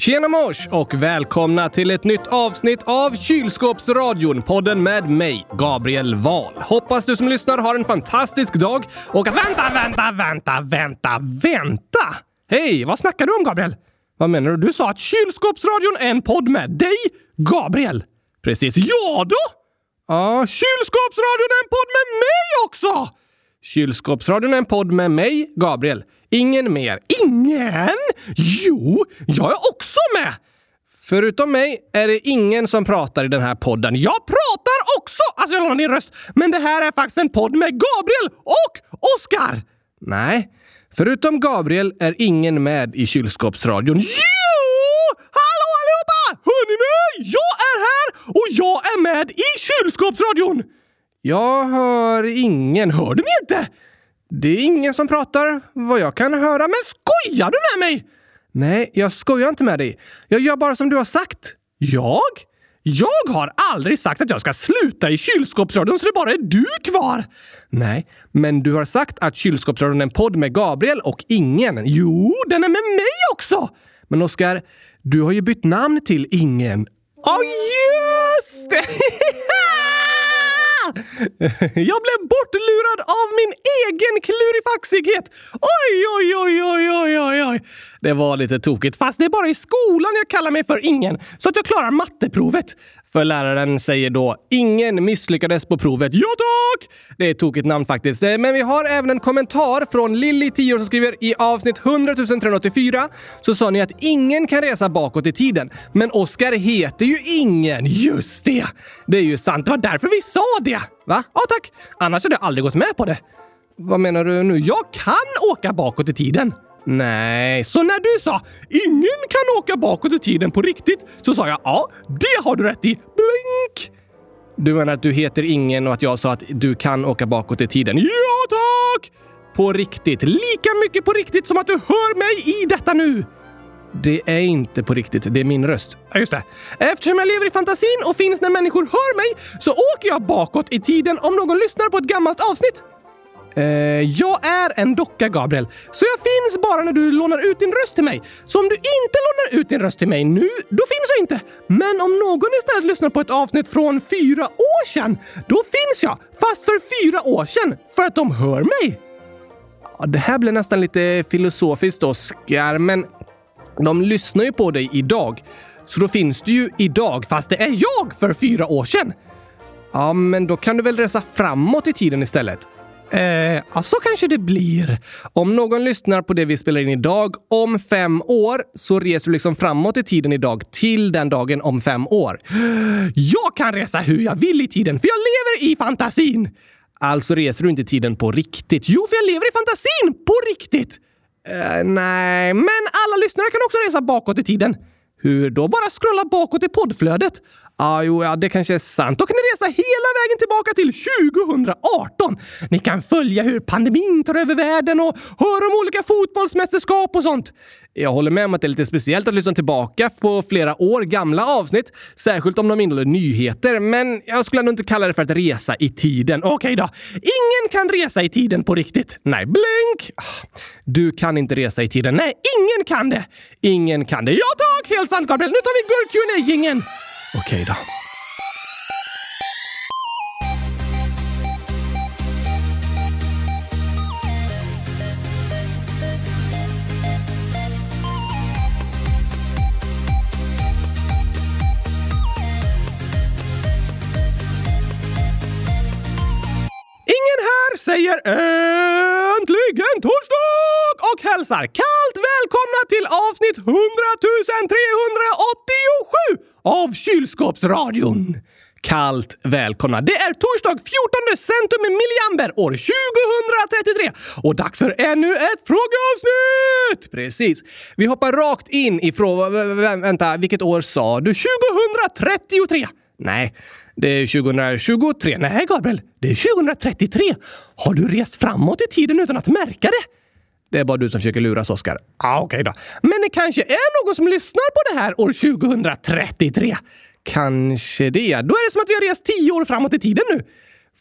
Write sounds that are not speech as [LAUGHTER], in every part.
Tjena mors och välkomna till ett nytt avsnitt av Kylskåpsradion, podden med mig, Gabriel Wahl. Hoppas du som lyssnar har en fantastisk dag och att... Vänta, vänta, vänta, vänta, vänta! Hej, vad snackar du om Gabriel? Vad menar du? Du sa att Kylskåpsradion är en podd med dig, Gabriel. Precis. Ja då! Ja, Kylskåpsradion är en podd med mig också! Kylskåpsradion är en podd med mig, Gabriel. Ingen mer. Ingen? Jo, jag är också med! Förutom mig är det ingen som pratar i den här podden. Jag pratar också! Alltså, jag lånar din röst. Men det här är faktiskt en podd med Gabriel och Oskar! Nej, förutom Gabriel är ingen med i kylskåpsradion. Jo! Hallå allihopa! Hör ni mig? Jag är här och jag är med i kylskåpsradion! Jag hör ingen. Hör du mig inte? Det är ingen som pratar, vad jag kan höra. Men skojar du med mig? Nej, jag skojar inte med dig. Jag gör bara som du har sagt. Jag? Jag har aldrig sagt att jag ska sluta i kylskåpsradion så det bara är du kvar! Nej, men du har sagt att kylskåpsradion är en podd med Gabriel och ingen. Jo, den är med mig också! Men Oskar, du har ju bytt namn till Ingen. Ja, oh, just det! [LAUGHS] [LAUGHS] Jag blev bortlurad av min egen klurifaxighet! Oj, oj, oj, oj, oj, oj, oj. Det var lite tokigt, fast det är bara i skolan jag kallar mig för ingen, så att jag klarar matteprovet. För läraren säger då “Ingen misslyckades på provet”. Ja tack! Det är ett tokigt namn faktiskt. Eh, men vi har även en kommentar från Lilly, 10 år, som skriver “I avsnitt 100 384 så sa ni att ingen kan resa bakåt i tiden. Men Oskar heter ju ingen. Just det! Det är ju sant. Det var därför vi sa det. Va? Ja tack. Annars hade jag aldrig gått med på det. Vad menar du nu? Jag kan åka bakåt i tiden. Nej, så när du sa “ingen kan åka bakåt i tiden på riktigt” så sa jag “ja, det har du rätt i”. Blink! Du menar att du heter ingen och att jag sa att du kan åka bakåt i tiden? Ja, tack! På riktigt. Lika mycket på riktigt som att du hör mig i detta nu. Det är inte på riktigt. Det är min röst. Ja, just det. Eftersom jag lever i fantasin och finns när människor hör mig så åker jag bakåt i tiden om någon lyssnar på ett gammalt avsnitt. Uh, jag är en docka, Gabriel, så jag finns bara när du lånar ut din röst till mig. Så om du inte lånar ut din röst till mig nu, då finns jag inte. Men om någon istället lyssnar på ett avsnitt från fyra år sedan, då finns jag. Fast för fyra år sedan, för att de hör mig. Ja, det här blir nästan lite filosofiskt, Oskar, men de lyssnar ju på dig idag. Så då finns du ju idag, fast det är jag för fyra år sedan. Ja, men då kan du väl resa framåt i tiden istället? Eh, ja, så kanske det blir. Om någon lyssnar på det vi spelar in idag om fem år så reser du liksom framåt i tiden idag till den dagen om fem år. Jag kan resa hur jag vill i tiden för jag lever i fantasin! Alltså reser du inte tiden på riktigt? Jo, för jag lever i fantasin på riktigt! Eh, nej, men alla lyssnare kan också resa bakåt i tiden. Hur då? Bara scrolla bakåt i poddflödet. Ah, jo, ja, det kanske är sant. Då kan ni resa hela vägen tillbaka till 2018. Ni kan följa hur pandemin tar över världen och höra om olika fotbollsmästerskap och sånt. Jag håller med om att det är lite speciellt att lyssna tillbaka på flera år gamla avsnitt, särskilt om de innehåller nyheter, men jag skulle ändå inte kalla det för att resa i tiden. Okej okay då. Ingen kan resa i tiden på riktigt. Nej, blink! Ah, du kan inte resa i tiden. Nej, ingen kan det. Ingen kan det. Ja tack! Helt sant, Gabriel. Nu tar vi Gurk Okej då. Ingen här säger äntligen torsdag och hälsar kallt välkomna till avsnitt 100 387 av Kylskåpsradion. Kallt välkomna! Det är torsdag 14 centum milliamber år 2033 och dags för ännu ett frågeavsnitt! Precis. Vi hoppar rakt in i frågan... Vänta, vilket år sa du? 2033? Nej, det är 2023. Nej, Gabriel, det är 2033. Har du rest framåt i tiden utan att märka det? Det är bara du som försöker luras, Oskar. Ah, Okej okay då. Men det kanske är någon som lyssnar på det här år 2033? Kanske det. Då är det som att vi har rest tio år framåt i tiden nu.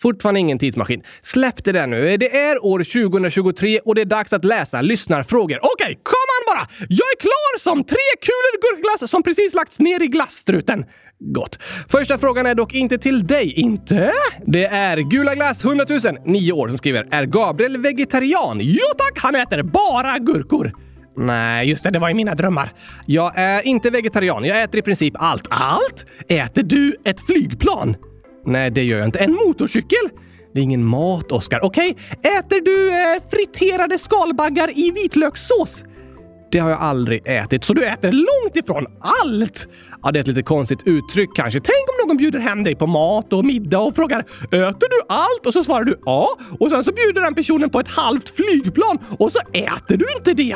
Fortfarande ingen tidsmaskin. Släpp det där nu. Det är år 2023 och det är dags att läsa lyssnarfrågor. Okej, okay, kom an bara! Jag är klar som tre kulor gurkglass som precis lagts ner i glasstruten. Gott. Första frågan är dock inte till dig. Inte? Det är Gula Glass 100 000, 9 år, som skriver “Är Gabriel vegetarian?” Jo tack, han äter bara gurkor. Nej, just det, det var i mina drömmar. Jag är inte vegetarian. Jag äter i princip allt. Allt? Äter du ett flygplan? Nej, det gör jag inte. En motorcykel? Det är ingen mat, Oskar. Okej, okay. äter du eh, friterade skalbaggar i vitlökssås? Det har jag aldrig ätit, så du äter långt ifrån allt! Ja, det är ett lite konstigt uttryck kanske. Tänk om någon bjuder hem dig på mat och middag och frågar “Äter du allt?” och så svarar du “Ja” och sen så bjuder den personen på ett halvt flygplan och så äter du inte det!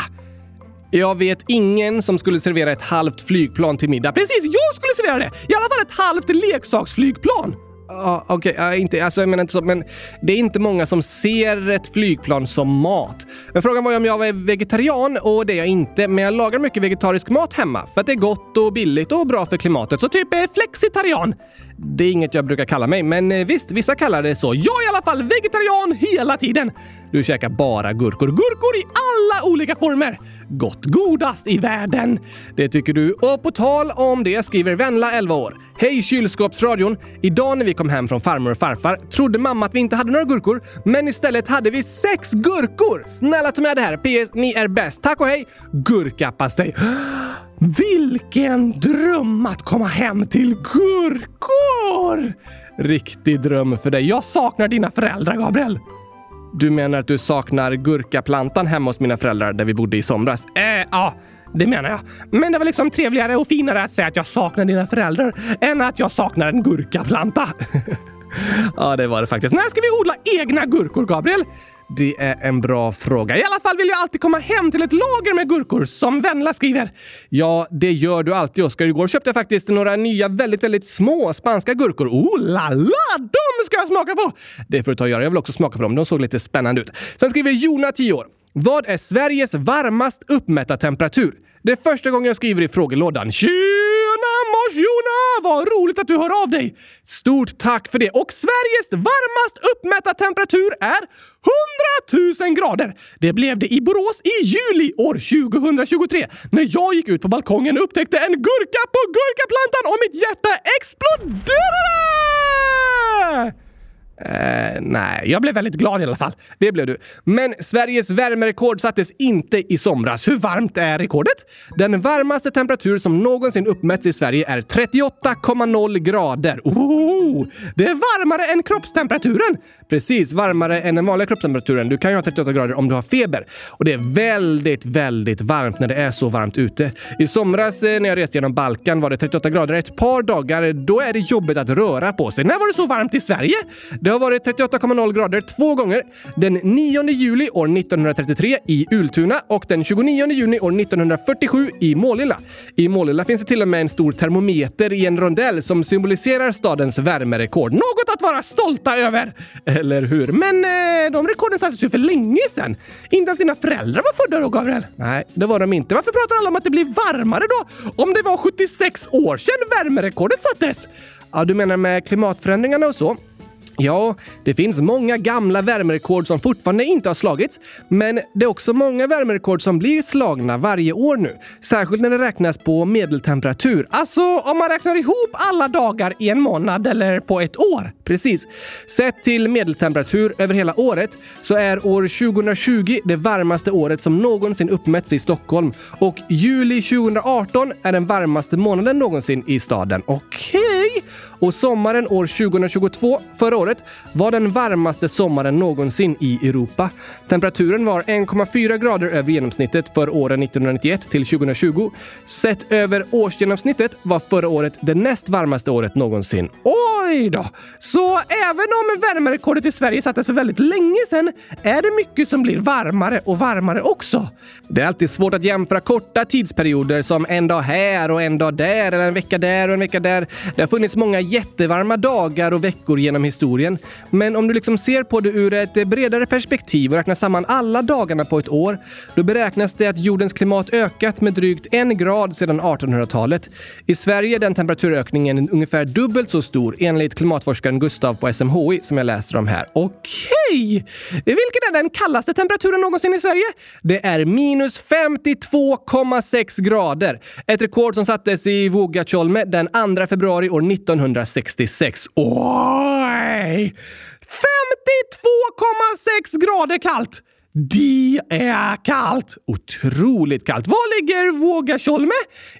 Jag vet ingen som skulle servera ett halvt flygplan till middag. Precis, jag skulle servera det! I alla fall ett halvt leksaksflygplan! Ja, okej, okay, inte, alltså, jag menar inte så, men det är inte många som ser ett flygplan som mat. Men frågan var ju om jag var vegetarian och det är jag inte, men jag lagar mycket vegetarisk mat hemma för att det är gott och billigt och bra för klimatet. Så typ eh, flexitarian. Det är inget jag brukar kalla mig, men eh, visst, vissa kallar det så. Jag är i alla fall vegetarian hela tiden. Du käkar bara gurkor. Gurkor i alla olika former gott godast i världen. Det tycker du. Och på tal om det skriver Venla, 11 år. Hej kylskåpsradion! Idag när vi kom hem från farmor och farfar trodde mamma att vi inte hade några gurkor, men istället hade vi sex gurkor! Snälla ta med det här. PS. Ni är bäst. Tack och hej! Gurkapastej. [GASPS] Vilken dröm att komma hem till gurkor! Riktig dröm för dig. Jag saknar dina föräldrar, Gabriel. Du menar att du saknar gurkaplantan hemma hos mina föräldrar där vi bodde i somras? Eh, ja. Det menar jag. Men det var liksom trevligare och finare att säga att jag saknar dina föräldrar än att jag saknar en gurkaplanta. [LAUGHS] ja, det var det faktiskt. När ska vi odla egna gurkor, Gabriel? Det är en bra fråga. I alla fall vill jag alltid komma hem till ett lager med gurkor, som Venla skriver. Ja, det gör du alltid, Oskar. Igår köpte jag faktiskt några nya väldigt, väldigt små spanska gurkor. Oh la la! De ska jag smaka på! Det får du ta och göra. Jag vill också smaka på dem. De såg lite spännande ut. Sen skriver Jona, 10 år. Vad är Sveriges varmast uppmätta temperatur? Det är första gången jag skriver i frågelådan. Tjena mors Jona! Ah, vad roligt att du hör av dig! Stort tack för det! Och Sveriges varmast uppmätta temperatur är 100 000 grader! Det blev det i Borås i juli år 2023 när jag gick ut på balkongen och upptäckte en gurka på gurkaplantan och mitt hjärta exploderade! Eh, nej, jag blev väldigt glad i alla fall. Det blev du. Men Sveriges värmerekord sattes inte i somras. Hur varmt är rekordet? Den varmaste temperatur som någonsin uppmätts i Sverige är 38,0 grader. Oh, det är varmare än kroppstemperaturen! Precis, varmare än den vanliga kroppstemperaturen. Du kan ju ha 38 grader om du har feber. Och det är väldigt, väldigt varmt när det är så varmt ute. I somras eh, när jag reste genom Balkan var det 38 grader ett par dagar. Då är det jobbigt att röra på sig. När var det så varmt i Sverige? Det har varit 38,0 grader två gånger. Den 9 juli år 1933 i Ultuna och den 29 juni år 1947 i Målilla. I Målilla finns det till och med en stor termometer i en rondell som symboliserar stadens värmerekord. Något att vara stolta över! Eller hur? Men eh, de rekorden sattes ju för länge sedan. Inte ens dina föräldrar var födda då, Gabriel. Nej, det var de inte. Varför pratar alla om att det blir varmare då? Om det var 76 år sedan värmerekordet sattes? Ja, du menar med klimatförändringarna och så? Ja, det finns många gamla värmerekord som fortfarande inte har slagits, men det är också många värmerekord som blir slagna varje år nu. Särskilt när det räknas på medeltemperatur. Alltså om man räknar ihop alla dagar i en månad eller på ett år. Precis. Sett till medeltemperatur över hela året så är år 2020 det varmaste året som någonsin uppmätts i Stockholm och juli 2018 är den varmaste månaden någonsin i staden. Okej? Okay. Och sommaren år 2022, förra året, var den varmaste sommaren någonsin i Europa. Temperaturen var 1,4 grader över genomsnittet för åren 1991 till 2020. Sett över årsgenomsnittet var förra året det näst varmaste året någonsin. Oj då! Så även om värmerekordet i Sverige sattes för väldigt länge sedan är det mycket som blir varmare och varmare också. Det är alltid svårt att jämföra korta tidsperioder som en dag här och en dag där eller en vecka där och en vecka där. Det har funnits många jättevarma dagar och veckor genom historien. Men om du liksom ser på det ur ett bredare perspektiv och räknar samman alla dagarna på ett år, då beräknas det att jordens klimat ökat med drygt en grad sedan 1800-talet. I Sverige är den temperaturökningen ungefär dubbelt så stor enligt klimatforskaren Gustav på SMHI som jag läser om här. Okej! Vilken är den kallaste temperaturen någonsin i Sverige? Det är minus 52,6 grader. Ett rekord som sattes i Vuogatjolme den 2 februari år 1966. Oj! 52,6 grader kallt! Det är kallt! Otroligt kallt. Var ligger Vågatjolme?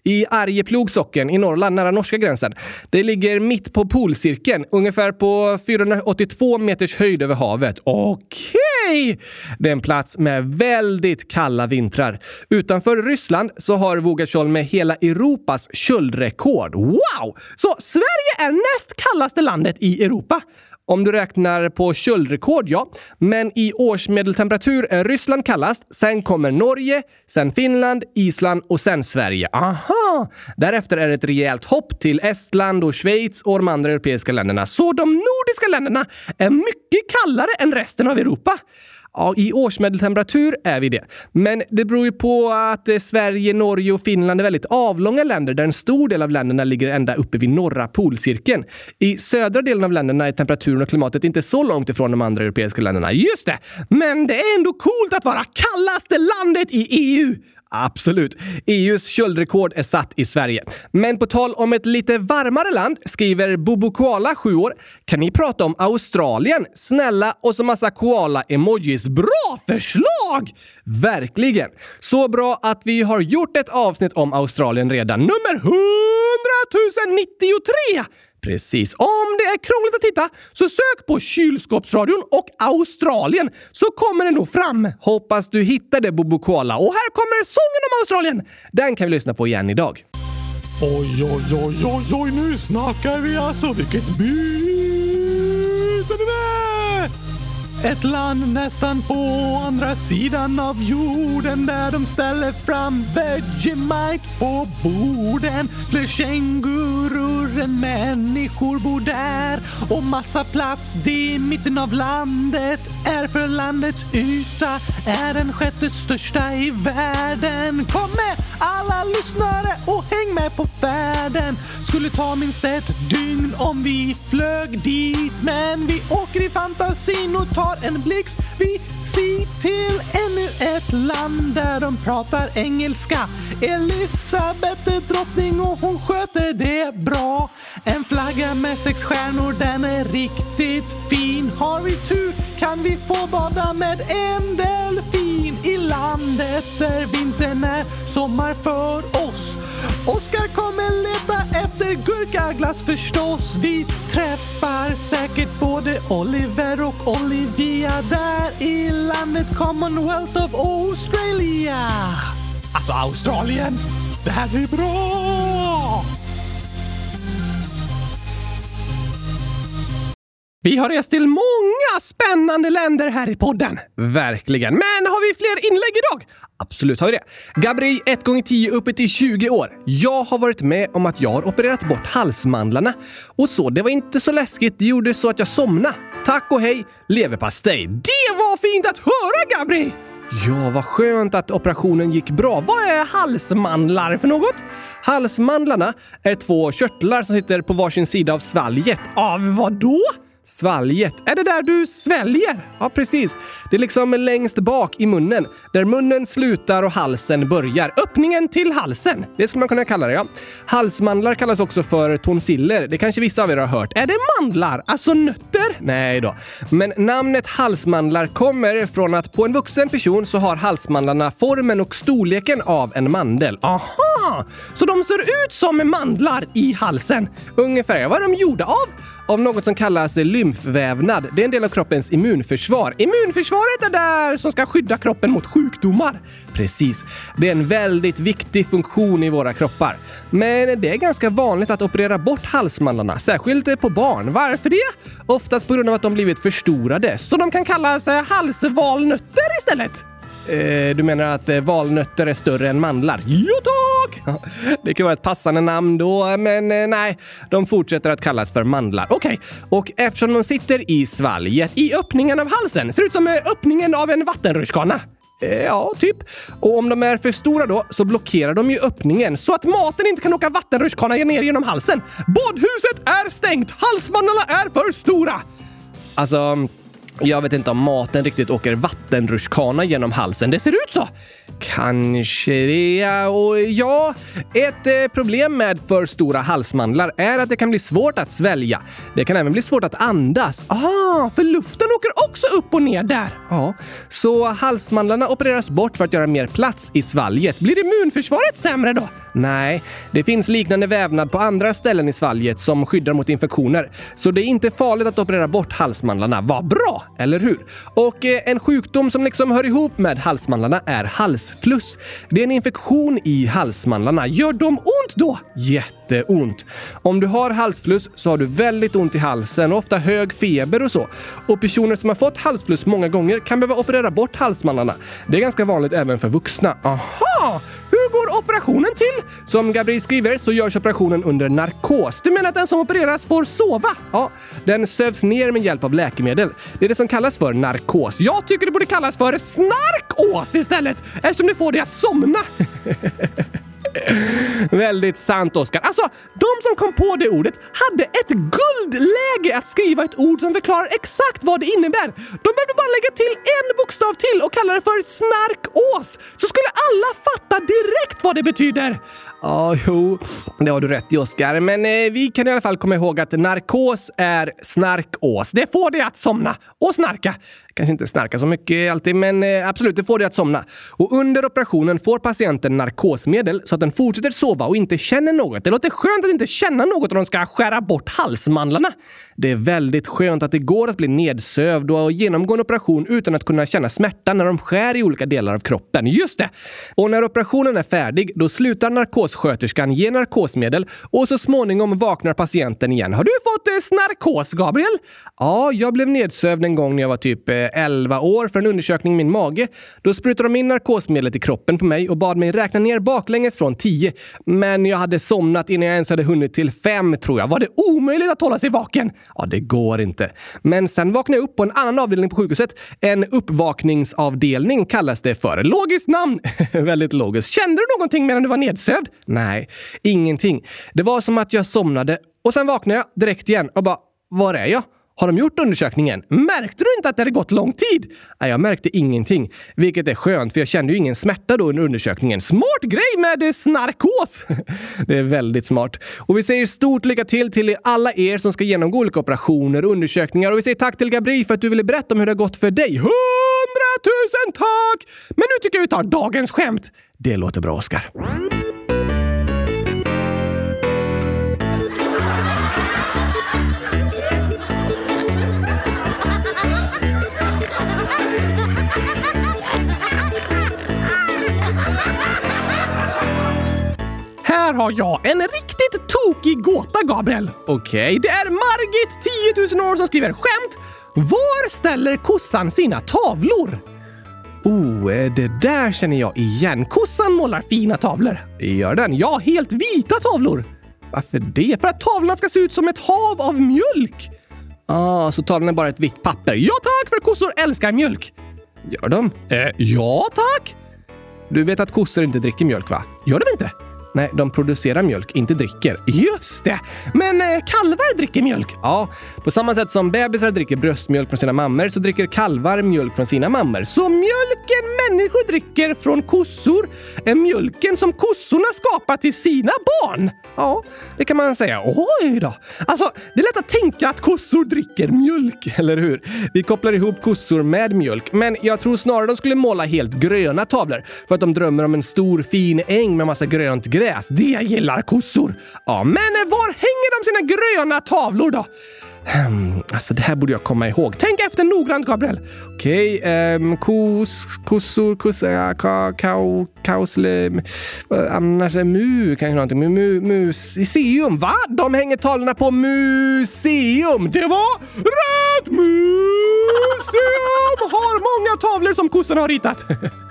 I Arjeplog socken i Norrland, nära norska gränsen. Det ligger mitt på polcirkeln, ungefär på 482 meters höjd över havet. Okej! Okay. Det är en plats med väldigt kalla vintrar. Utanför Ryssland så har Vågatjolme hela Europas köldrekord. Wow! Så Sverige är näst kallaste landet i Europa. Om du räknar på köldrekord, ja. Men i årsmedeltemperatur är Ryssland kallast. Sen kommer Norge, sen Finland, Island och sen Sverige. Aha! Därefter är det ett rejält hopp till Estland och Schweiz och de andra europeiska länderna. Så de nordiska länderna är mycket kallare än resten av Europa. Ja, i årsmedeltemperatur är vi det. Men det beror ju på att eh, Sverige, Norge och Finland är väldigt avlånga länder där en stor del av länderna ligger ända uppe vid norra polcirkeln. I södra delen av länderna är temperaturen och klimatet inte så långt ifrån de andra europeiska länderna. Just det! Men det är ändå coolt att vara kallaste landet i EU! Absolut. EUs köldrekord är satt i Sverige. Men på tal om ett lite varmare land skriver Bobo Koala, 7 år. Kan ni prata om Australien? Snälla och så massa koala-emojis. Bra förslag! Verkligen. Så bra att vi har gjort ett avsnitt om Australien redan. Nummer 100 093! Precis. Om det är krångligt att hitta så sök på kylskåpsradion och Australien så kommer det nog fram. Hoppas du hittar det Bobo Koala. Och här kommer sången om Australien. Den kan vi lyssna på igen idag. Oj, oj, oj, oj, oj, nu snackar vi alltså. Vilket byte det är! Ett land nästan på andra sidan av jorden där de ställer fram Vegemite på borden. Fler kängurur än människor bor där och massa plats det i mitten av landet är för landets yta är den sjätte största i världen. Kom med alla lyssnare och häng med på färden. Skulle ta minst ett dygn om vi flög dit men vi åker i fantasin och tar en blixt. Vi Se till ännu ett land där de pratar engelska. Elisabeth är drottning och hon sköter det bra. En flagga med sex stjärnor, den är riktigt fin. Har vi tur kan vi få bada med en delfin landet där vintern är sommar för oss. Oskar kommer leta efter gurkaglass förstås. Vi träffar säkert både Oliver och Olivia där i landet Commonwealth of Australia. Alltså Australien, det här är bra! Vi har rest till många spännande länder här i podden. Verkligen. Men har vi fler inlägg idag? Absolut har vi det. Gabri, 1 gånger 10 uppe till 20 år. Jag har varit med om att jag har opererat bort halsmandlarna. Och så, det var inte så läskigt. Det gjorde så att jag somnade. Tack och hej, leverpastej. Det var fint att höra, Gabri! Ja, vad skönt att operationen gick bra. Vad är halsmandlar för något? Halsmandlarna är två körtlar som sitter på varsin sida av svalget. Av vad då? Svalget. Är det där du sväljer? Ja, precis. Det är liksom längst bak i munnen. Där munnen slutar och halsen börjar. Öppningen till halsen. Det skulle man kunna kalla det, ja. Halsmandlar kallas också för tonsiller. Det kanske vissa av er har hört. Är det mandlar? Alltså nötter? Nej då. Men namnet halsmandlar kommer från att på en vuxen person så har halsmandlarna formen och storleken av en mandel. Aha! Så de ser ut som mandlar i halsen? Ungefär. Vad är de gjorda av? Av något som kallas lymfvävnad. Det är en del av kroppens immunförsvar. Immunförsvaret är där som ska skydda kroppen mot sjukdomar. Precis. Det är en väldigt viktig funktion i våra kroppar. Men det är ganska vanligt att operera bort halsmandlarna, särskilt på barn. Varför det? Oftast på grund av att de blivit förstorade, så de kan kallas eh, halsvalnötter istället. Eh, du menar att eh, valnötter är större än mandlar? Ja tack! Det kan vara ett passande namn då, men eh, nej, de fortsätter att kallas för mandlar. Okej, och eftersom de sitter i svalget i öppningen av halsen, ser ut som eh, öppningen av en vattenrutschkana. Eh, ja, typ. Och om de är för stora då så blockerar de ju öppningen så att maten inte kan åka vattenrutschkana ner genom halsen. Badhuset är stängt! Halsmandlarna är för stora! Alltså, jag vet inte om maten riktigt åker vattenrutschkana genom halsen. Det ser ut så. Kanske det. ja. Och ja, ett eh, problem med för stora halsmandlar är att det kan bli svårt att svälja. Det kan även bli svårt att andas. Ah, för luften åker också upp och ner där. Ja, så halsmandlarna opereras bort för att göra mer plats i svalget. Blir immunförsvaret sämre då? Nej, det finns liknande vävnad på andra ställen i svalget som skyddar mot infektioner. Så det är inte farligt att operera bort halsmandlarna. Vad bra, eller hur? Och eh, en sjukdom som liksom hör ihop med halsmandlarna är halsfluss. Det är en infektion i halsmandlarna. Gör de ont då? Jätteont. Om du har halsfluss så har du väldigt ont i halsen och ofta hög feber och så. Och personer som har fått halsfluss många gånger kan behöva operera bort halsmandlarna. Det är ganska vanligt även för vuxna. Aha! Hur går operationen till? Som Gabriel skriver så görs operationen under narkos. Du menar att den som opereras får sova? Ja, den sövs ner med hjälp av läkemedel. Det är det som kallas för narkos. Jag tycker det borde kallas för snarkås istället eftersom det får dig att somna. [LAUGHS] [LAUGHS] Väldigt sant, Oskar. Alltså, de som kom på det ordet hade ett guldläge att skriva ett ord som förklarar exakt vad det innebär. De behövde bara lägga till en bokstav till och kalla det för snarkås, så skulle alla fatta direkt vad det betyder. Ja, jo, det har du rätt i Oskar. Men eh, vi kan i alla fall komma ihåg att narkos är snarkås. Det får dig att somna och snarka. Kanske inte snarka så mycket alltid, men eh, absolut, det får dig att somna. Och under operationen får patienten narkosmedel så att den fortsätter sova och inte känner något. Det låter skönt att inte känna något om de ska skära bort halsmandlarna. Det är väldigt skönt att det går att bli nedsövd och genomgå en operation utan att kunna känna smärta när de skär i olika delar av kroppen. Just det! Och när operationen är färdig, då slutar narkos narkossköterskan ge narkosmedel och så småningom vaknar patienten igen. Har du fått eh, snarkos, Gabriel? Ja, jag blev nedsövd en gång när jag var typ eh, 11 år för en undersökning i min mage. Då sprutade de in narkosmedlet i kroppen på mig och bad mig räkna ner baklänges från 10. Men jag hade somnat innan jag ens hade hunnit till 5 tror jag. Var det omöjligt att hålla sig vaken? Ja, det går inte. Men sen vaknade jag upp på en annan avdelning på sjukhuset. En uppvakningsavdelning kallas det för. Logiskt namn! [LAUGHS] Väldigt logiskt. Kände du någonting medan du var nedsövd? Nej, ingenting. Det var som att jag somnade och sen vaknade jag direkt igen och bara, var är jag? Har de gjort undersökningen? Märkte du inte att det hade gått lång tid? Nej, jag märkte ingenting. Vilket är skönt, för jag kände ju ingen smärta då under undersökningen. Smart grej med snarkos! [LAUGHS] det är väldigt smart. Och vi säger stort lycka till till alla er som ska genomgå olika operationer och undersökningar. Och vi säger tack till Gabri för att du ville berätta om hur det har gått för dig. Hundratusen tack! Men nu tycker jag vi tar dagens skämt. Det låter bra, Oskar. Här har jag en riktigt tokig gåta, Gabriel. Okej, det är Margit, 10 000 år, som skriver skämt. Var ställer kossan sina tavlor? Oh, eh, det där känner jag igen. Kossan målar fina tavlor. Gör den? Ja, helt vita tavlor. Varför det? För att tavlorna ska se ut som ett hav av mjölk. Ah, så tavlan är bara ett vitt papper. Ja tack, för kossor älskar mjölk. Gör de? Eh, ja tack. Du vet att kossor inte dricker mjölk, va? Gör de inte? Nej, de producerar mjölk, inte dricker. Just det! Men eh, kalvar dricker mjölk. Ja, på samma sätt som bebisar dricker bröstmjölk från sina mammor så dricker kalvar mjölk från sina mammor. Så mjölken människor dricker från kossor är mjölken som kossorna skapar till sina barn. Ja, det kan man säga. Oj då! Alltså, det är lätt att tänka att kossor dricker mjölk, [LAUGHS] eller hur? Vi kopplar ihop kossor med mjölk, men jag tror snarare de skulle måla helt gröna tavlor för att de drömmer om en stor fin äng med massa grönt gräs. Det gillar kossor. Ja, men var hänger de sina gröna tavlor då? Hmm, alltså, det här borde jag komma ihåg. Tänk efter noggrant, Gabriel. Okej, okay, um, kos, kossor, kossa, ka, kao, kaosle... Eh, annars är mu kanske någonting. Mu, mu, museum, va? De hänger tavlorna på museum. Det var rätt! Museum har många tavlor som kossorna har ritat.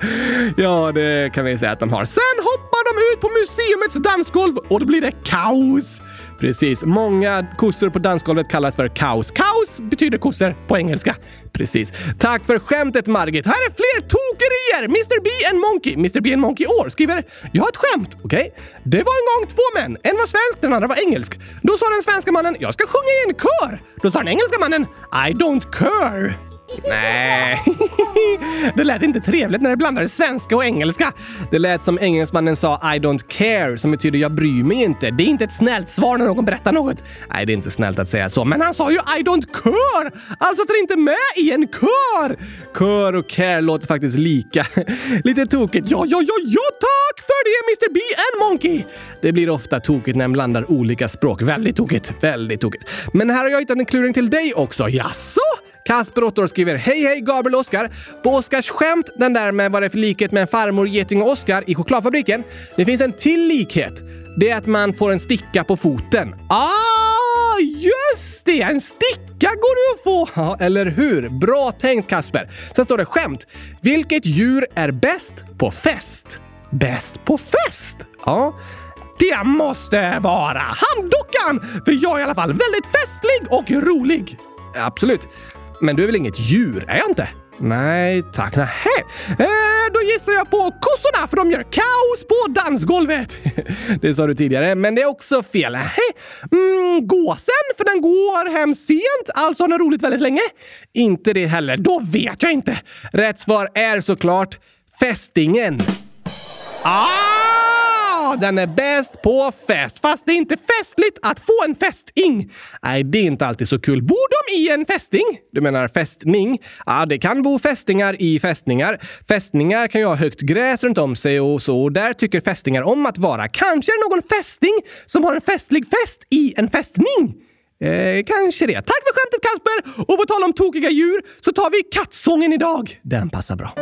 [LAUGHS] ja, det kan vi säga att de har. Sen hoppar de ut på museumets dansgolv och då blir det kaos. Precis. Många kossor på dansgolvet kallas för kaos. Kaos betyder kossor på engelska. Precis. Tack för skämtet Margit. Här är fler tokerier! Mr B and Monkey. Mr B and Monkey år skriver “Jag har ett skämt, okej? Okay? Det var en gång två män. En var svensk, den andra var engelsk. Då sa den svenska mannen “Jag ska sjunga i en kör”. Då sa den engelska mannen “I don't care”. Nej, [LAUGHS] det lät inte trevligt när det blandades svenska och engelska. Det lät som engelsmannen sa I don't care, som betyder jag bryr mig inte. Det är inte ett snällt svar när någon berättar något. Nej, det är inte snällt att säga så. Men han sa ju I don't care! Alltså att han inte är med i en kör! Kör och care låter faktiskt lika. [LAUGHS] Lite tokigt. Ja, ja, ja, ja, tack för det Mr B and Monkey! Det blir ofta tokigt när man blandar olika språk. Väldigt tokigt. Väldigt tokigt. Men här har jag hittat en kluring till dig också. Jaså? Kasper, 8 år, skriver Hej hej Gabriel och Oskar! På Oskars skämt, den där med vad det är för likhet med en farmor, geting och Oskar i chokladfabriken. Det finns en till likhet. Det är att man får en sticka på foten. Ah, just det! En sticka går det att få! Ja, eller hur? Bra tänkt Kasper. Sen står det skämt. Vilket djur är bäst på fest? Bäst på fest? Ja. Det måste vara handdockan! För jag är i alla fall väldigt festlig och rolig. Absolut. Men du är väl inget djur? Är jag inte? Nej tack. Nähä. Eh, då gissar jag på kossorna för de gör kaos på dansgolvet. [LAUGHS] det sa du tidigare, men det är också fel. Nähä. Mm, gåsen för den går hem sent, alltså har den roligt väldigt länge. Inte det heller. Då vet jag inte. Rätt svar är såklart fästingen. Ah! Den är bäst på fest. Fast det är inte festligt att få en fästing. Nej, det är inte alltid så kul. Bor de i en fästing? Du menar fästning? Ja, det kan bo fästingar i fästningar. Fästningar kan ju ha högt gräs runt om sig och så. Och där tycker fästingar om att vara. Kanske är det någon fästing som har en festlig fest i en fästning? Eh, kanske det. Tack för skämtet Kasper! Och på tal om tokiga djur så tar vi kattsången idag. Den passar bra.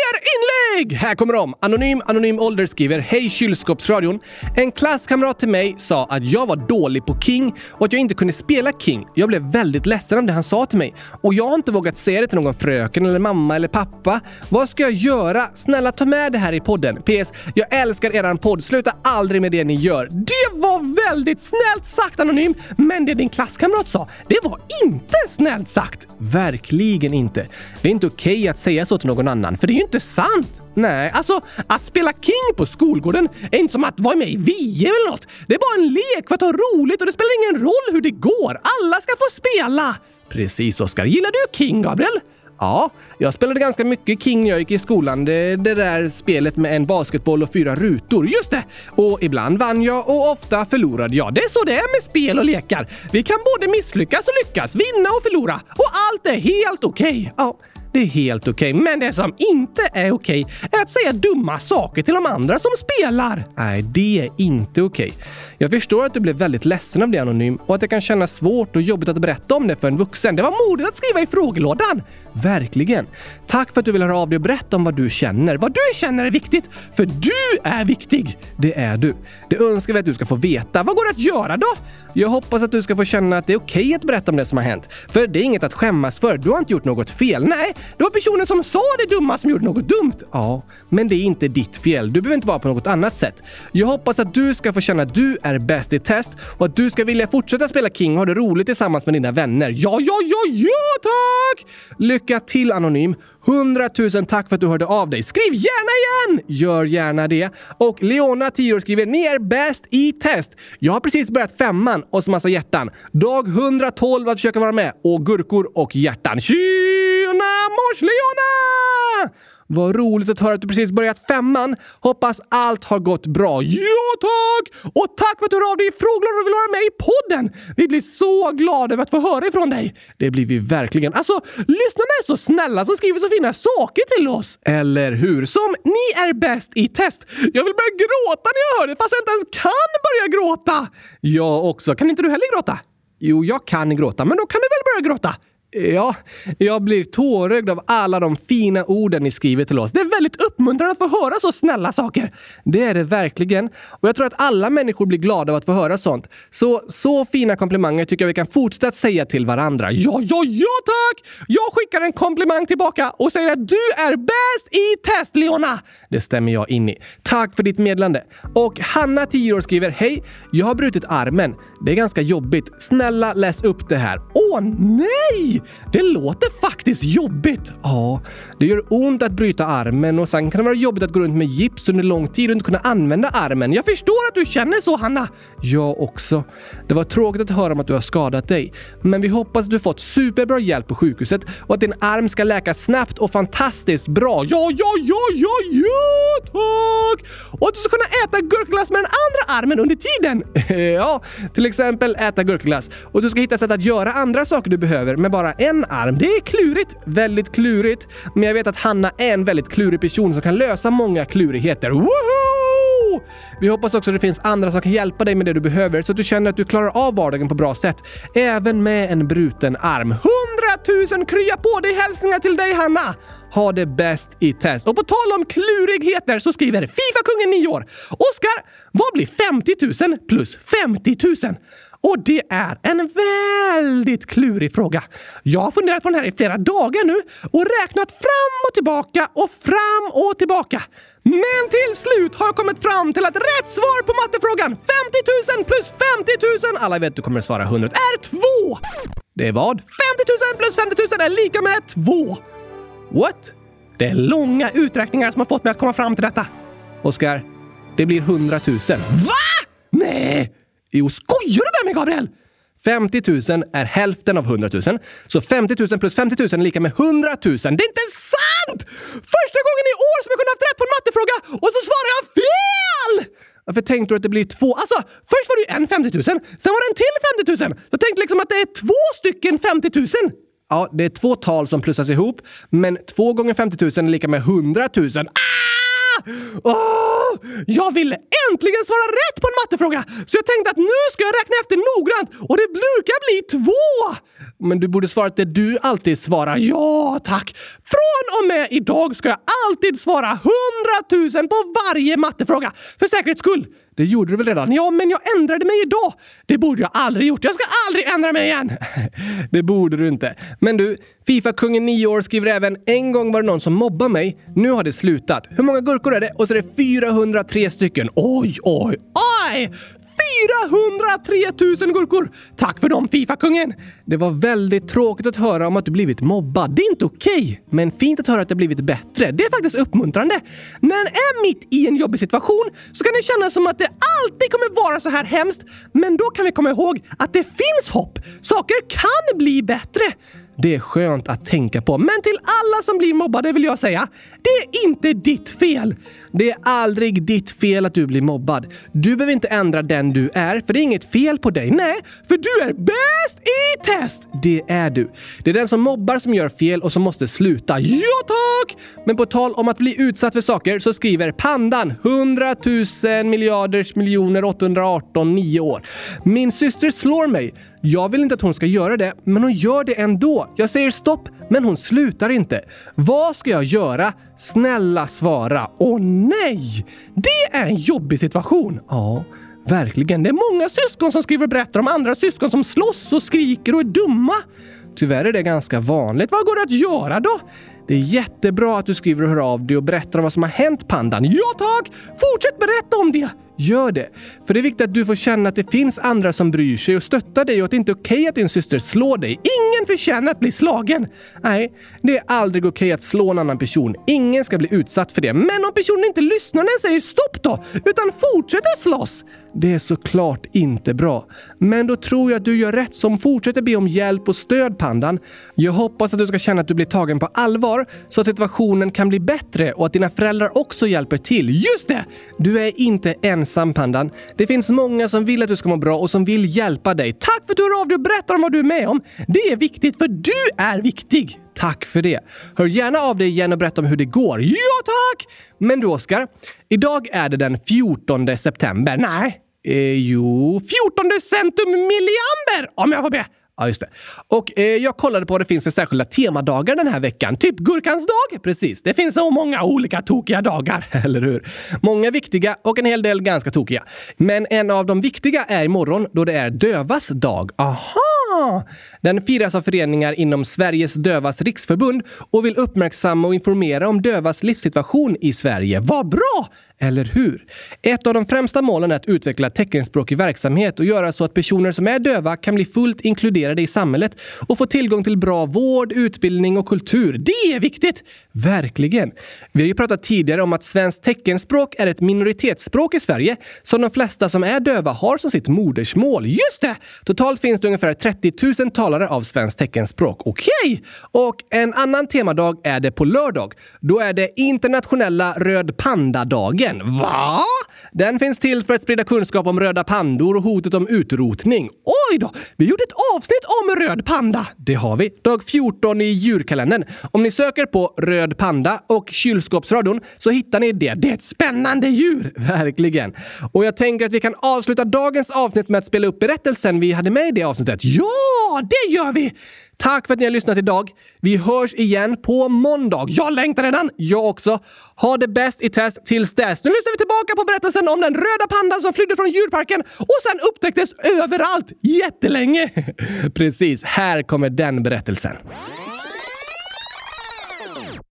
inlägg! Här kommer de! Anonym Anonym Ålder skriver Hej kylskåpsradion! En klasskamrat till mig sa att jag var dålig på King och att jag inte kunde spela King. Jag blev väldigt ledsen av det han sa till mig och jag har inte vågat säga det till någon fröken eller mamma eller pappa. Vad ska jag göra? Snälla ta med det här i podden. PS. Jag älskar eran podd. Sluta aldrig med det ni gör. Det var väldigt snällt sagt Anonym, men det din klasskamrat sa, det var inte snällt sagt. Verkligen inte. Det är inte okej okay att säga så till någon annan, för det är ju inte sant. Nej, alltså att spela King på skolgården är inte som att vara med i VM eller något. Det är bara en lek för att ha roligt och det spelar ingen roll hur det går. Alla ska få spela! Precis, Oskar. Gillar du King, Gabriel? Ja, jag spelade ganska mycket King när jag gick i skolan. Det, det där spelet med en basketboll och fyra rutor. Just det! Och ibland vann jag och ofta förlorade jag. Det är så det är med spel och lekar. Vi kan både misslyckas och lyckas, vinna och förlora. Och allt är helt okej. Okay. Ja, det är helt okej. Okay. Men det som inte är okej okay är att säga dumma saker till de andra som spelar. Nej, det är inte okej. Okay. Jag förstår att du blev väldigt ledsen av det Anonym och att det kan kännas svårt och jobbigt att berätta om det för en vuxen. Det var modigt att skriva i frågelådan. Verkligen. Tack för att du vill höra av dig och berätta om vad du känner. Vad du känner är viktigt, för du är viktig. Det är du. Det önskar vi att du ska få veta. Vad går det att göra då? Jag hoppas att du ska få känna att det är okej okay att berätta om det som har hänt. För det är inget att skämmas för. Du har inte gjort något fel. Nej, det var personen som sa det dumma som gjorde något dumt. Ja, men det är inte ditt fel. Du behöver inte vara på något annat sätt. Jag hoppas att du ska få känna att du är bäst i test och att du ska vilja fortsätta spela King och ha det roligt tillsammans med dina vänner. Ja, ja, ja, ja tack! Lycka till Anonym! 100 000 tack för att du hörde av dig. Skriv gärna igen! Gör gärna det. Och Leona, 10 år, skriver “Ni är bäst i test. Jag har precis börjat femman och så massa hjärtan. Dag 112 att försöka vara med och gurkor och hjärtan. Tjena mors Leona! Vad roligt att höra att du precis börjat femman. Hoppas allt har gått bra. Ja, tack! Och tack för att du hör av dig i frågor och vill vara med i podden. Vi blir så glada över att få höra ifrån dig. Det blir vi verkligen. Alltså, lyssnarna är så snälla som skriver så fina saker till oss. Eller hur? Som “Ni är bäst i test”. Jag vill börja gråta när jag hör det fast jag inte ens kan börja gråta. Jag också. Kan inte du heller gråta? Jo, jag kan gråta, men då kan du väl börja gråta? Ja, jag blir tårögd av alla de fina orden ni skriver till oss. Det är väldigt uppmuntrande att få höra så snälla saker. Det är det verkligen. Och jag tror att alla människor blir glada av att få höra sånt. Så, så fina komplimanger tycker jag vi kan fortsätta att säga till varandra. Ja, ja, ja tack! Jag skickar en komplimang tillbaka och säger att du är bäst i test, Leona! Det stämmer jag in i. Tack för ditt medlande. Och Hanna, 10 år, skriver Hej! Jag har brutit armen. Det är ganska jobbigt. Snälla läs upp det här. Åh nej! Det låter faktiskt jobbigt! Ja, det gör ont att bryta armen och sen kan det vara jobbigt att gå runt med gips under lång tid och inte kunna använda armen. Jag förstår att du känner så, Hanna! Jag också. Det var tråkigt att höra om att du har skadat dig. Men vi hoppas att du fått superbra hjälp på sjukhuset och att din arm ska läka snabbt och fantastiskt bra. Ja, ja, ja, ja, ja, tack! Och att du ska kunna äta gurkaglass med den andra armen under tiden. [LAUGHS] ja, till exempel äta gurkaglass. Och du ska hitta sätt att göra andra saker du behöver med bara en arm. Det är klurigt. Väldigt klurigt. Men jag vet att Hanna är en väldigt klurig person som kan lösa många klurigheter. Woho! Vi hoppas också att det finns andra som kan hjälpa dig med det du behöver så att du känner att du klarar av vardagen på bra sätt. Även med en bruten arm. Hundratusen krya på dig hälsningar till dig Hanna! Ha det bäst i test. Och på tal om klurigheter så skriver Fifa-kungen 9 år. Oskar, vad blir 50 000 plus 50 000? Och det är en väldigt klurig fråga. Jag har funderat på den här i flera dagar nu och räknat fram och tillbaka och fram och tillbaka. Men till slut har jag kommit fram till att rätt svar på mattefrågan 50 000 plus 50 000, alla vet du kommer att svara 100, är 2! Det är vad? 50 000 plus 50 000 är lika med 2. What? Det är långa uträkningar som har fått mig att komma fram till detta. Oskar, det blir 100 000. Va? Nej! Jo, skojar du med mig Gabriel? 50 000 är hälften av 100 000. Så 50 000 plus 50 000 är lika med 100 000. Det är inte sant! Första gången i år som jag kunde haft rätt på en mattefråga och så svarar jag fel! Varför tänkte du att det blir två? Alltså, först var det ju en 50 000, sen var det en till 50 000. Jag tänkte liksom att det är två stycken 50 000. Ja, det är två tal som plussas ihop, men två gånger 50 000 är lika med 100 000. Ah! Oh, jag ville äntligen svara rätt på en mattefråga! Så jag tänkte att nu ska jag räkna efter noggrant och det brukar bli två! Men du borde svara det du alltid svarar. Ja, tack! Från och med idag ska jag alltid svara hundratusen på varje mattefråga. För säkerhets skull. Det gjorde du väl redan? Ja, men jag ändrade mig idag. Det borde jag aldrig gjort. Jag ska aldrig ändra mig igen. [LAUGHS] det borde du inte. Men du, Fifa-kungen 9 år skriver även en gång var det någon som mobbade mig. Nu har det slutat. Hur många gurkor är det? Och så är det 403 stycken. Oj, oj, oj! 403 000 gurkor! Tack för dem, Fifa-kungen! Det var väldigt tråkigt att höra om att du blivit mobbad. Det är inte okej. Okay. Men fint att höra att det blivit bättre. Det är faktiskt uppmuntrande. När en är mitt i en jobbig situation så kan det kännas som att det alltid kommer vara så här hemskt. Men då kan vi komma ihåg att det finns hopp. Saker kan bli bättre. Det är skönt att tänka på. Men till alla som blir mobbade vill jag säga, det är inte ditt fel. Det är aldrig ditt fel att du blir mobbad. Du behöver inte ändra den du är, för det är inget fel på dig. Nej, för du är bäst i test! Det är du. Det är den som mobbar som gör fel och som måste sluta. Ja tack! Men på tal om att bli utsatt för saker så skriver Pandan 100 000 miljarders miljoner 818 9 år. Min syster slår mig. Jag vill inte att hon ska göra det, men hon gör det ändå. Jag säger stopp, men hon slutar inte. Vad ska jag göra? Snälla svara. Åh nej! Det är en jobbig situation. Ja, verkligen. Det är många syskon som skriver och berättar om andra syskon som slåss och skriker och är dumma. Tyvärr är det ganska vanligt. Vad går det att göra då? Det är jättebra att du skriver och hör av dig och berättar om vad som har hänt pandan. Ja tack! Fortsätt berätta om det! Gör det! För det är viktigt att du får känna att det finns andra som bryr sig och stöttar dig och att det inte är okej okay att din syster slår dig. Ingen förtjänar att bli slagen! Nej, det är aldrig okej okay att slå en annan person. Ingen ska bli utsatt för det. Men om personen inte lyssnar när jag säger stopp då, utan fortsätter slåss, det är såklart inte bra. Men då tror jag att du gör rätt som fortsätter be om hjälp och stöd, pandan. Jag hoppas att du ska känna att du blir tagen på allvar så att situationen kan bli bättre och att dina föräldrar också hjälper till. Just det! Du är inte ensam, pandan. Det finns många som vill att du ska må bra och som vill hjälpa dig. Tack för att du hör av dig och berättar om vad du är med om. Det är viktigt, för du är viktig. Tack för det. Hör gärna av dig igen och berätta om hur det går. Ja, tack! Men du, Oskar. Idag är det den 14 september. Nej, eh, jo, 14 centum milliamber om jag får be. Ja, just det. Och eh, jag kollade på vad det finns för särskilda temadagar den här veckan. Typ Gurkans dag! Precis. Det finns så många olika tokiga dagar, [LAUGHS] eller hur? Många viktiga och en hel del ganska tokiga. Men en av de viktiga är imorgon då det är Dövas dag. Aha! Den firas av föreningar inom Sveriges Dövas Riksförbund och vill uppmärksamma och informera om dövas livssituation i Sverige. Vad bra! Eller hur? Ett av de främsta målen är att utveckla teckenspråkig verksamhet och göra så att personer som är döva kan bli fullt inkluderade i samhället och få tillgång till bra vård, utbildning och kultur. Det är viktigt! Verkligen! Vi har ju pratat tidigare om att svenskt teckenspråk är ett minoritetsspråk i Sverige som de flesta som är döva har som sitt modersmål. Just det! Totalt finns det ungefär 30 000 talare av svenskt teckenspråk. Okej! Okay. Och en annan temadag är det på lördag. Då är det internationella röd panda-dagen. Va? Den finns till för att sprida kunskap om röda pandor och hotet om utrotning. Oj då! Vi gjorde ett avsnitt om röd panda. Det har vi. Dag 14 i djurkalendern. Om ni söker på röd panda och kylskåpsradion så hittar ni det. Det är ett spännande djur! [LAUGHS] Verkligen. Och jag tänker att vi kan avsluta dagens avsnitt med att spela upp berättelsen vi hade med i det avsnittet. Ja, det gör vi! Tack för att ni har lyssnat idag. Vi hörs igen på måndag. Jag längtar redan! Jag också. Ha det bäst i test tills dess. Nu lyssnar vi tillbaka på berättelsen om den röda pandan som flydde från djurparken och sen upptäcktes överallt jättelänge. [LAUGHS] Precis, här kommer den berättelsen.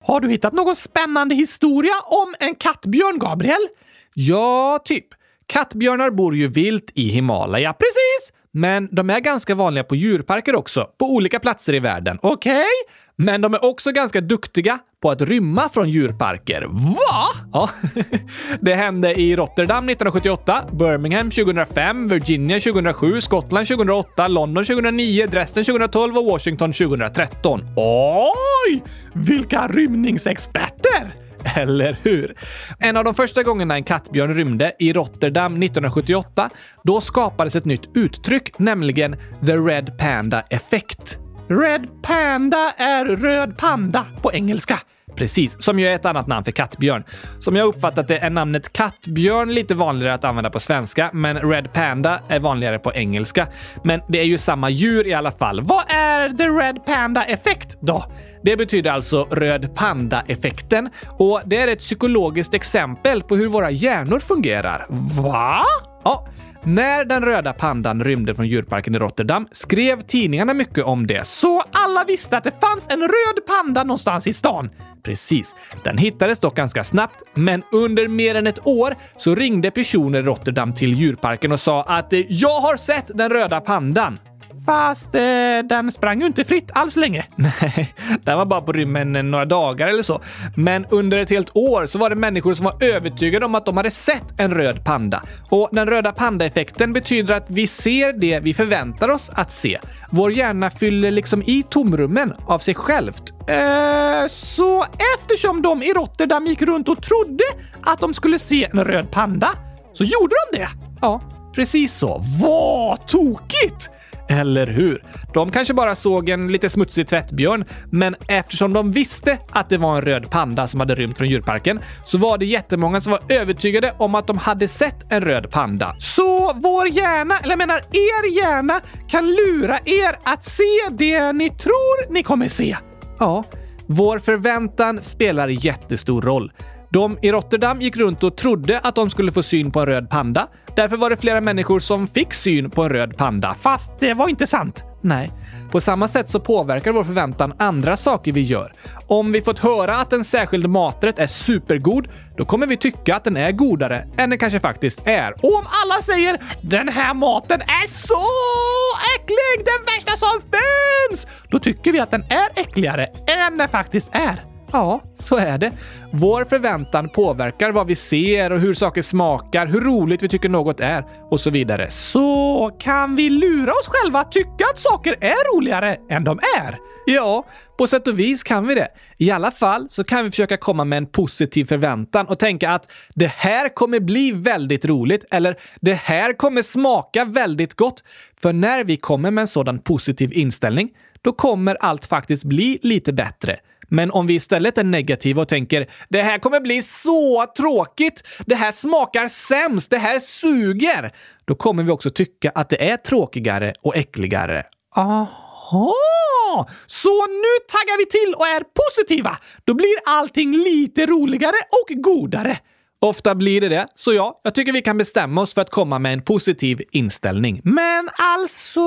Har du hittat någon spännande historia om en kattbjörn, Gabriel? Ja, typ. Kattbjörnar bor ju vilt i Himalaya. Precis! Men de är ganska vanliga på djurparker också, på olika platser i världen. Okej? Okay. Men de är också ganska duktiga på att rymma från djurparker. Va? Ja. [LAUGHS] Det hände i Rotterdam 1978, Birmingham 2005, Virginia 2007, Skottland 2008, London 2009, Dresden 2012 och Washington 2013. Oj! Vilka rymningsexperter! [LAUGHS] Eller hur? En av de första gångerna en kattbjörn rymde i Rotterdam 1978, då skapades ett nytt uttryck, nämligen the Red Panda Effect. Red Panda är röd panda på engelska. Precis, som ju är ett annat namn för kattbjörn. Som jag uppfattat det är namnet kattbjörn lite vanligare att använda på svenska, men Red Panda är vanligare på engelska. Men det är ju samma djur i alla fall. Vad är the Red Panda-effekt då? Det betyder alltså röd panda-effekten och det är ett psykologiskt exempel på hur våra hjärnor fungerar. Va? Ja, när den röda pandan rymde från djurparken i Rotterdam skrev tidningarna mycket om det. Så alla visste att det fanns en röd panda någonstans i stan? Precis. Den hittades dock ganska snabbt, men under mer än ett år så ringde personer i Rotterdam till djurparken och sa att “Jag har sett den röda pandan”. Fast eh, den sprang ju inte fritt alls länge. [LAUGHS] Nej, den var bara på rymmen eh, några dagar eller så. Men under ett helt år så var det människor som var övertygade om att de hade sett en röd panda. Och den röda pandaeffekten betyder att vi ser det vi förväntar oss att se. Vår hjärna fyller liksom i tomrummen av sig självt. Eh, så eftersom de i Rotterdam gick runt och trodde att de skulle se en röd panda, så gjorde de det? Ja, precis så. Vad tokigt! Eller hur? De kanske bara såg en lite smutsig tvättbjörn, men eftersom de visste att det var en röd panda som hade rymt från djurparken så var det jättemånga som var övertygade om att de hade sett en röd panda. Så vår hjärna, eller jag menar er hjärna, kan lura er att se det ni tror ni kommer se? Ja, vår förväntan spelar jättestor roll. De i Rotterdam gick runt och trodde att de skulle få syn på en röd panda. Därför var det flera människor som fick syn på en röd panda. Fast det var inte sant. Nej. På samma sätt så påverkar vår förväntan andra saker vi gör. Om vi fått höra att en särskild maträtt är supergod, då kommer vi tycka att den är godare än den kanske faktiskt är. Och om alla säger “Den här maten är så äcklig! Den värsta som finns!” Då tycker vi att den är äckligare än den faktiskt är. Ja, så är det. Vår förväntan påverkar vad vi ser och hur saker smakar, hur roligt vi tycker något är och så vidare. Så kan vi lura oss själva att tycka att saker är roligare än de är? Ja, på sätt och vis kan vi det. I alla fall så kan vi försöka komma med en positiv förväntan och tänka att det här kommer bli väldigt roligt eller det här kommer smaka väldigt gott. För när vi kommer med en sådan positiv inställning, då kommer allt faktiskt bli lite bättre. Men om vi istället är negativa och tänker “det här kommer bli så tråkigt, det här smakar sämst, det här suger”, då kommer vi också tycka att det är tråkigare och äckligare. Aha! Så nu taggar vi till och är positiva! Då blir allting lite roligare och godare. Ofta blir det det, så ja, jag tycker vi kan bestämma oss för att komma med en positiv inställning. Men alltså,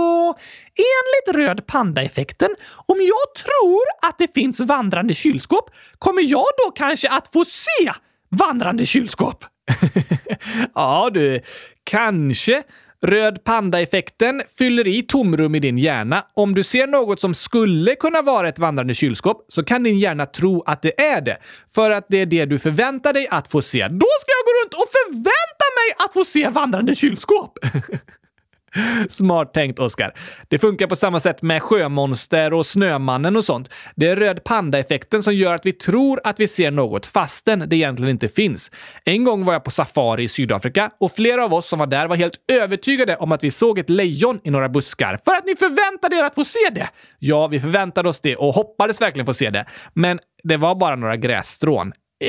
enligt röd panda-effekten, om jag tror att det finns vandrande kylskåp, kommer jag då kanske att få se vandrande kylskåp? [LAUGHS] ja du, kanske. Röd panda-effekten fyller i tomrum i din hjärna. Om du ser något som skulle kunna vara ett vandrande kylskåp så kan din hjärna tro att det är det. För att det är det du förväntar dig att få se. Då ska jag gå runt och förvänta mig att få se vandrande kylskåp! [LAUGHS] [LAUGHS] Smart tänkt, Oskar. Det funkar på samma sätt med sjömonster och Snömannen och sånt. Det är röd panda-effekten som gör att vi tror att vi ser något fastän det egentligen inte finns. En gång var jag på safari i Sydafrika och flera av oss som var där var helt övertygade om att vi såg ett lejon i några buskar. För att ni förväntade er att få se det! Ja, vi förväntade oss det och hoppades verkligen få se det. Men det var bara några grässtrån. Eh,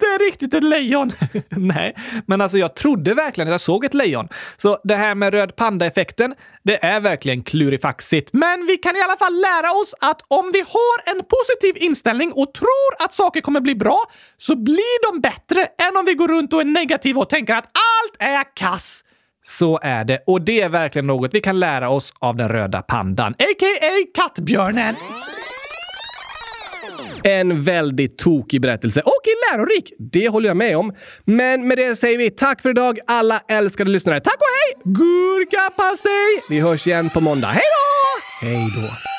inte riktigt ett lejon. [LAUGHS] Nej, men alltså jag trodde verkligen att jag såg ett lejon. Så det här med röd panda-effekten, det är verkligen klurifaxigt. Men vi kan i alla fall lära oss att om vi har en positiv inställning och tror att saker kommer bli bra, så blir de bättre än om vi går runt och är negativa och tänker att allt är kass. Så är det, och det är verkligen något vi kan lära oss av den röda pandan, a.k.a. kattbjörnen. En väldigt tokig berättelse och lärorik. Det håller jag med om. Men med det säger vi tack för idag alla älskade lyssnare. Tack och hej! Gurkapastej! Vi hörs igen på måndag. Hej då! Hej då!